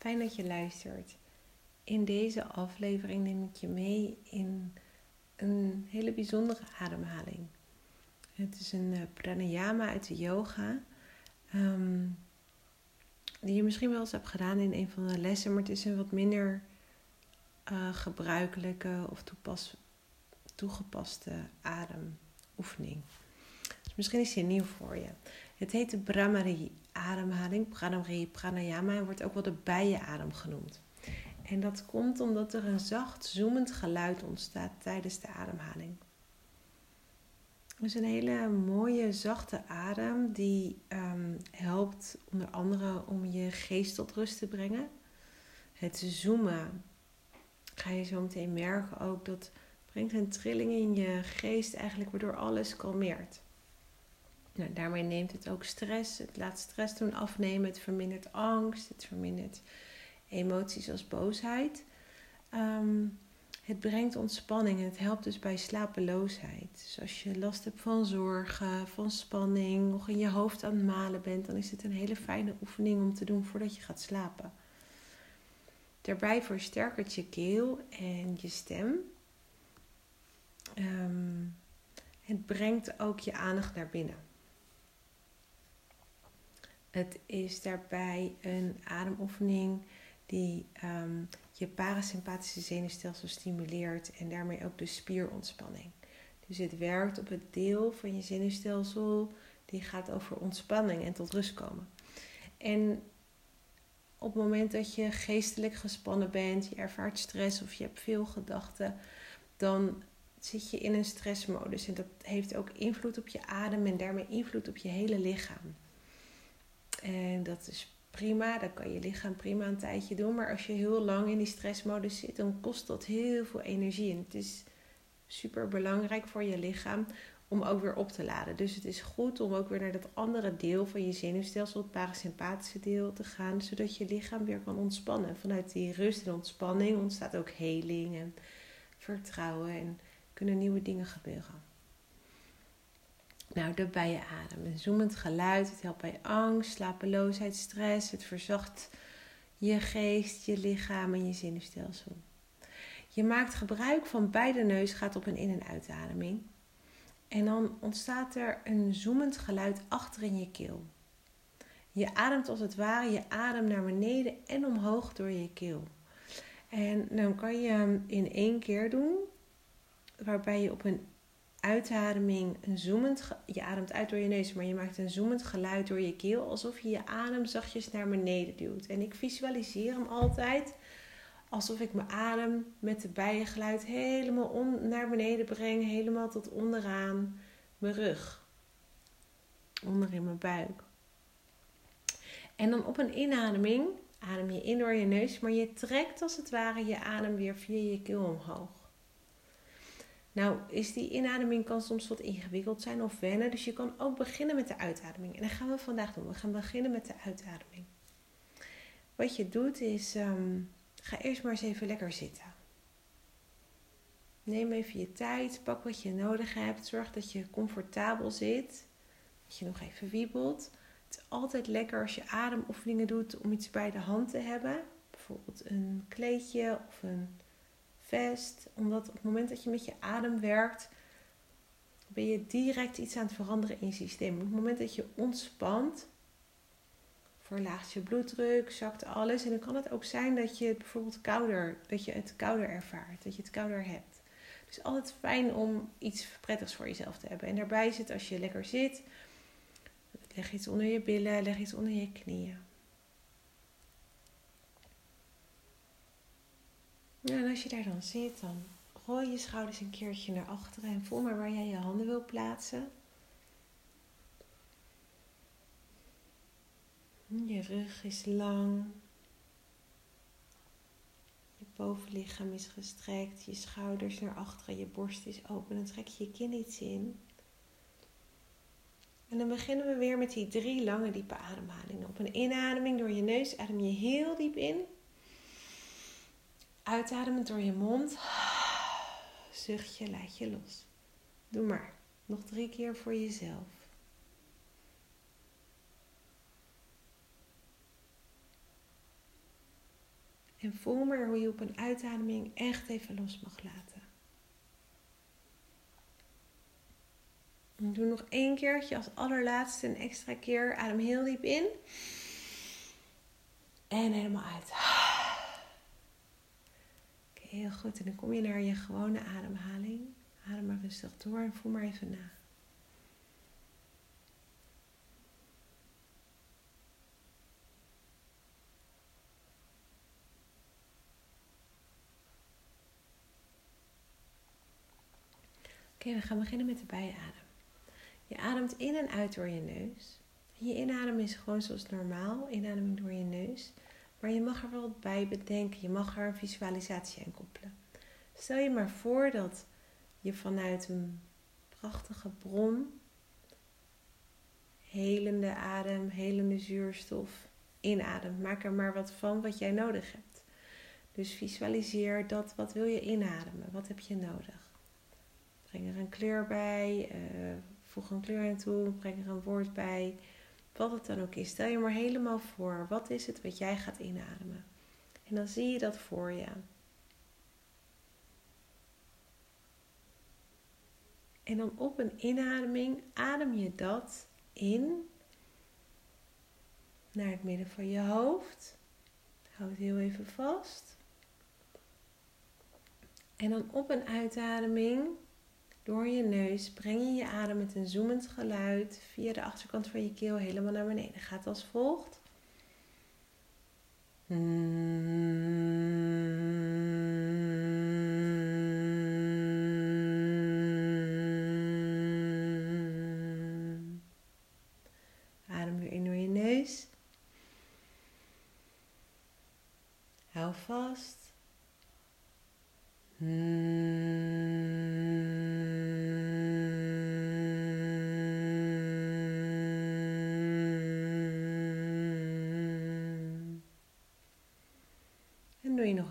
Fijn dat je luistert. In deze aflevering neem ik je mee in een hele bijzondere ademhaling. Het is een eh, pranayama uit de yoga. Ehm, die je misschien wel eens hebt gedaan in een van de lessen, maar het is een wat minder uh, gebruikelijke of toegepaste ademoefening. Dus misschien is die nieuw voor je. Het heet de Brahmari ademhaling, Brahmari pranayama, wordt ook wel de bijenadem genoemd. En dat komt omdat er een zacht zoemend geluid ontstaat tijdens de ademhaling. Dus een hele mooie zachte adem die um, helpt onder andere om je geest tot rust te brengen. Het zoomen ga je zo meteen merken ook dat brengt een trilling in je geest eigenlijk waardoor alles kalmeert. Nou, daarmee neemt het ook stress. Het laat stress doen afnemen. Het vermindert angst. Het vermindert emoties als boosheid. Ehm, het brengt ontspanning en het helpt dus bij slapeloosheid. Dus als je last hebt van zorgen, van spanning, nog in je hoofd aan het malen bent, dan is het een hele fijne oefening om te doen voordat je gaat slapen. Daarbij versterkt je keel en je stem. Ehm, het brengt ook je aandacht naar binnen. Het is daarbij een ademoefening die um, je parasympathische zenuwstelsel stimuleert en daarmee ook de spierontspanning. Dus het werkt op het deel van je zenuwstelsel die gaat over ontspanning en tot rust komen. En op het moment dat je geestelijk gespannen bent, je ervaart stress of je hebt veel gedachten, dan zit je in een stressmodus. En dat heeft ook invloed op je adem en daarmee invloed op je hele lichaam. En dat is prima, dat kan je lichaam prima een tijdje doen. Maar als je heel lang in die stressmodus zit, dan kost dat heel veel energie. En het is super belangrijk voor je lichaam om ook weer op te laden. Dus het is goed om ook weer naar dat andere deel van je zenuwstelsel, het parasympathische deel, te gaan, zodat je lichaam weer kan ontspannen. Vanuit die rust en ontspanning ontstaat ook heling en vertrouwen en kunnen nieuwe dingen gebeuren. Nou, de bijenadem. Een zoemend geluid. Het helpt bij angst, slapeloosheid, stress. Het verzacht je geest, je lichaam en je zenuwstelsel. Je maakt gebruik van beide neusgaten op een in- en uitademing. En dan ontstaat er een zoemend geluid achter in je keel. Je ademt als het ware je adem naar beneden en omhoog door je keel. En dan kan je hem in één keer doen, waarbij je op een uitademing een zoemend, je ademt uit door je neus, maar je maakt een zoemend geluid door je keel, alsof je je adem zachtjes naar beneden duwt. En ik visualiseer hem altijd alsof ik mijn adem met de bijengeluid helemaal naar beneden breng, helemaal tot onderaan mijn rug, onder in mijn buik. En dan op een inademing adem je in door je neus, maar je trekt als het ware je adem weer via je keel omhoog. Nou, is die inademing kan soms wat ingewikkeld zijn of wennen. Dus je kan ook beginnen met de uitademing. En dat gaan we vandaag doen. We gaan beginnen met de uitademing. Wat je doet is, um, ga eerst maar eens even lekker zitten. Neem even je tijd, pak wat je nodig hebt. Zorg dat je comfortabel zit. Dat je nog even wiebelt. Het is altijd lekker als je ademoefeningen doet om iets bij de hand te hebben. Bijvoorbeeld een kleedje of een vest. Omdat op het moment dat je met je adem werkt, ben je direct iets aan het veranderen in je systeem. Op het moment dat je ontspant, verlaagt je bloeddruk, zakt alles. En dan kan het ook zijn dat je het bijvoorbeeld kouder, dat je het kouder ervaart, dat je het kouder hebt. Dus altijd fijn om iets prettigs voor jezelf te hebben. En daarbij zit als je lekker zit, leg iets onder je billen, leg iets onder je knieën. En als je daar dan zit, dan gooi je schouders een keertje naar achteren en voel maar waar jij je handen wil plaatsen. Je rug is lang. Je bovenlichaam is gestrekt. Je schouders naar achteren. Je borst is open. Dan trek je je kin iets in. En dan beginnen we weer met die drie lange diepe ademhalingen. Op een inademing door je neus adem je heel diep in. Uitademend door je mond. Zucht je, laat je los. Doe maar. Nog drie keer voor jezelf. En voel maar hoe je op een uitademing echt even los mag laten. Doe nog één keertje als allerlaatste een extra keer. Adem heel diep in. En helemaal uit. Heel goed. En dan kom je naar je gewone ademhaling. Adem maar rustig door en voel maar even na. Oké, we gaan beginnen met de bijadem. Je ademt in en uit door je neus. Je inadem is gewoon zoals normaal, inademing door je neus. Maar je mag er wel wat bij bedenken, je mag er een visualisatie aan koppelen. Stel je maar voor dat je vanuit een prachtige bron helende adem, helende zuurstof inademt. Maak er maar wat van wat jij nodig hebt. Dus visualiseer dat, wat wil je inademen, wat heb je nodig. Breng er een kleur bij, uh, voeg een kleur aan toe, breng er een woord bij. Wat het dan ook is. Stel je maar helemaal voor. Wat is het wat jij gaat inademen? En dan zie je dat voor je. En dan op een inademing adem je dat in naar het midden van je hoofd. Houd heel even vast. En dan op een uitademing door je neus breng je je adem met een zoemend geluid via de achterkant van je keel helemaal naar beneden. Gaat als volgt.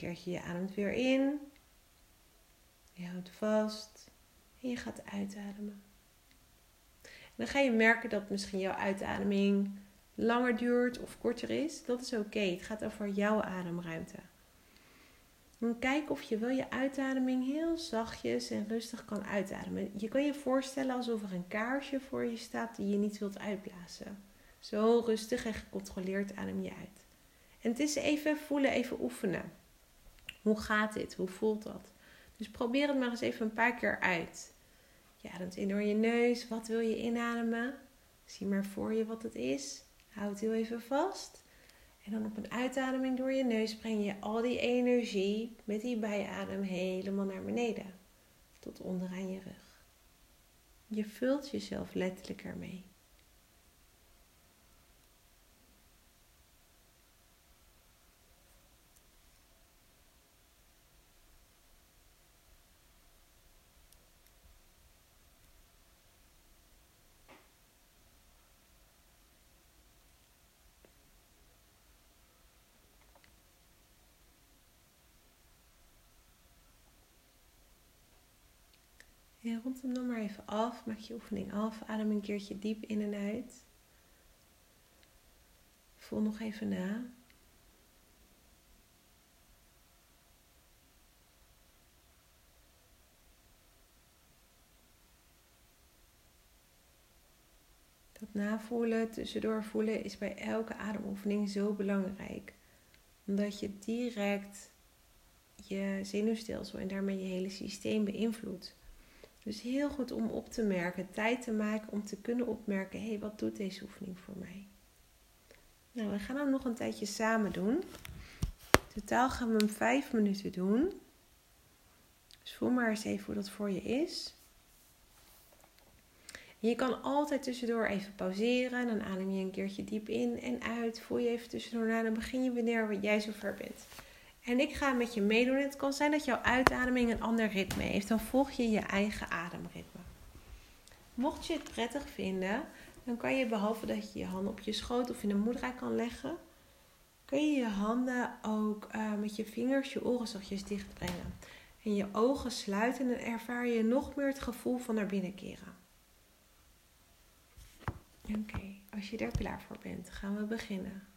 Keertje. Je ademt weer in. Je houdt vast. En je gaat uitademen. En dan ga je merken dat misschien jouw uitademing langer duurt of korter is. Dat is oké. Het gaat over jouw ademruimte. Kijk of je wel je uitademing heel zachtjes en rustig kan uitademen. Je kan je voorstellen alsof er een kaarsje voor je staat die je niet wilt uitblazen. Zo rustig en gecontroleerd adem je uit. En het is even voelen, even oefenen. Hoe gaat dit? Hoe voelt dat? Dus probeer het maar eens even een paar keer uit. Je ademt in door je neus. Wat wil je inademen? Zie maar voor je wat het is. Houd heel even vast. En dan op een uitademing door je neus breng je al die energie met die bijadem helemaal naar beneden. Tot onderaan je rug. Je vult jezelf letterlijk ermee. En rond hem dan maar even af. Maak je oefening af. Adem een keertje diep in en uit. Voel nog even na. Dat navoelen, tussendoor voelen is bij elke ademoefening zo belangrijk. Omdat je direct je zenuwstelsel en daarmee je hele systeem beïnvloedt. Dus heel goed om op te merken, tijd te maken om te kunnen opmerken: hé, hey, wat doet deze oefening voor mij? Nou, we gaan hem nog een tijdje samen doen. Totaal gaan we hem vijf minuten doen. Dus voel maar eens even hoe dat voor je is. je kan altijd tussendoor even pauzeren. Dan adem je een keertje diep in en uit. Voel je even tussendoor na. Dan begin je wanneer jij zover bent. En ik ga met je meedoen. Het kan zijn dat jouw uitademing een ander ritme heeft. Dan volg je je eigen ademritme. Mocht je het prettig vinden, dan kan je behalve dat je je handen op je schoot of in een moedra kan leggen, kun je je handen ook uh, met je vingers je oren zachtjes dichtbrengen. En je ogen sluiten en ervaar je nog meer het gevoel van naar binnen keren. Oké, als je er klaar voor bent, gaan we beginnen.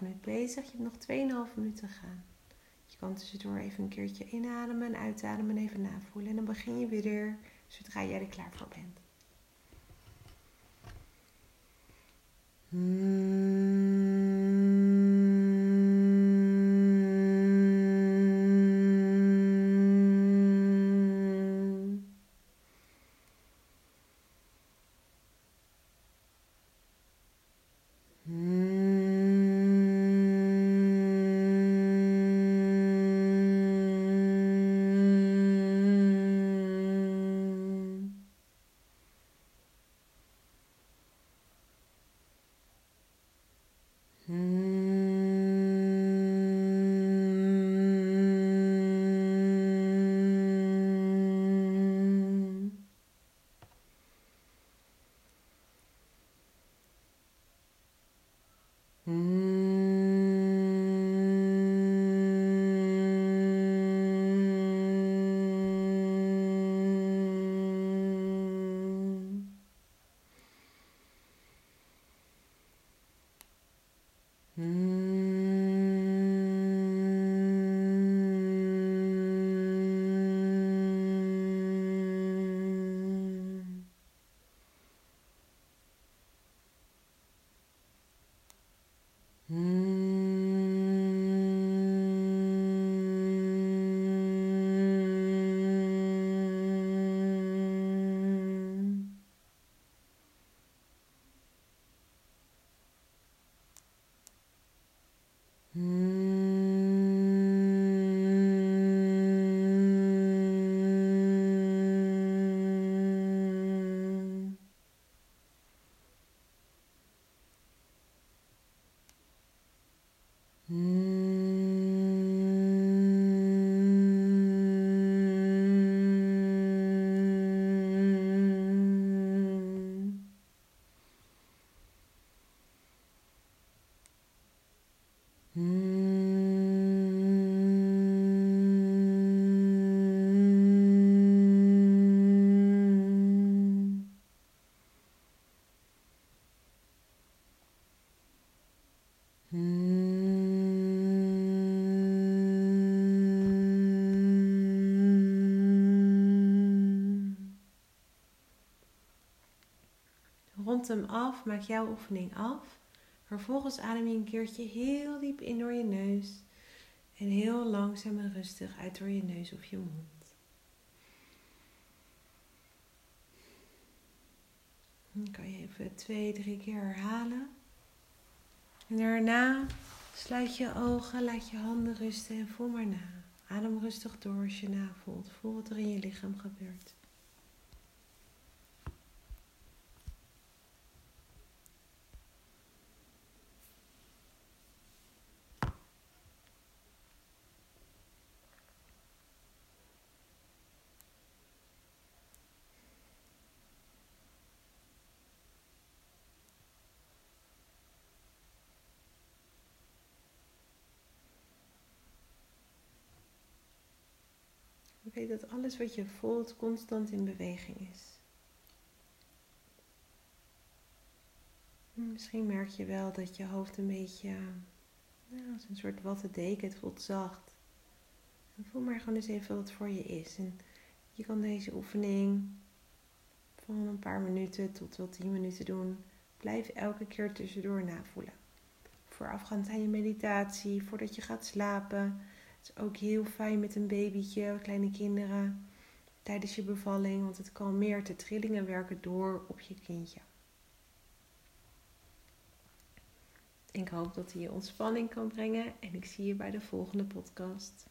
Minuut bezig. Je hebt nog 2,5 minuten te gaan. Je kan tussendoor even een keertje inademen en uitademen en even navoelen. En dan begin je weer zodra jij er klaar voor bent. Hmm. Rond hem af, maak jouw oefening af. Vervolgens adem je een keertje heel diep in door je neus. En heel langzaam en rustig uit door je neus of je mond. Dan kan je even twee, drie keer herhalen. En daarna sluit je ogen, laat je handen rusten en voel maar na. Adem rustig door als je navoelt. Voel wat er in je lichaam gebeurt. Weet dat alles wat je voelt constant in beweging is. Misschien merk je wel dat je hoofd een beetje als een soort watte deken. Het voelt zacht. Voel maar gewoon eens even wat voor je is. En je kan deze oefening van een paar minuten tot wel tien minuten doen. Blijf elke keer tussendoor navoelen. Voorafgaand aan je meditatie, voordat je gaat slapen is ook heel fijn met een babytje, kleine kinderen, tijdens je bevalling, want het kalmeert de trillingen werken door op je kindje. Ik hoop dat hij je ontspanning kan brengen en ik zie je bij de volgende podcast.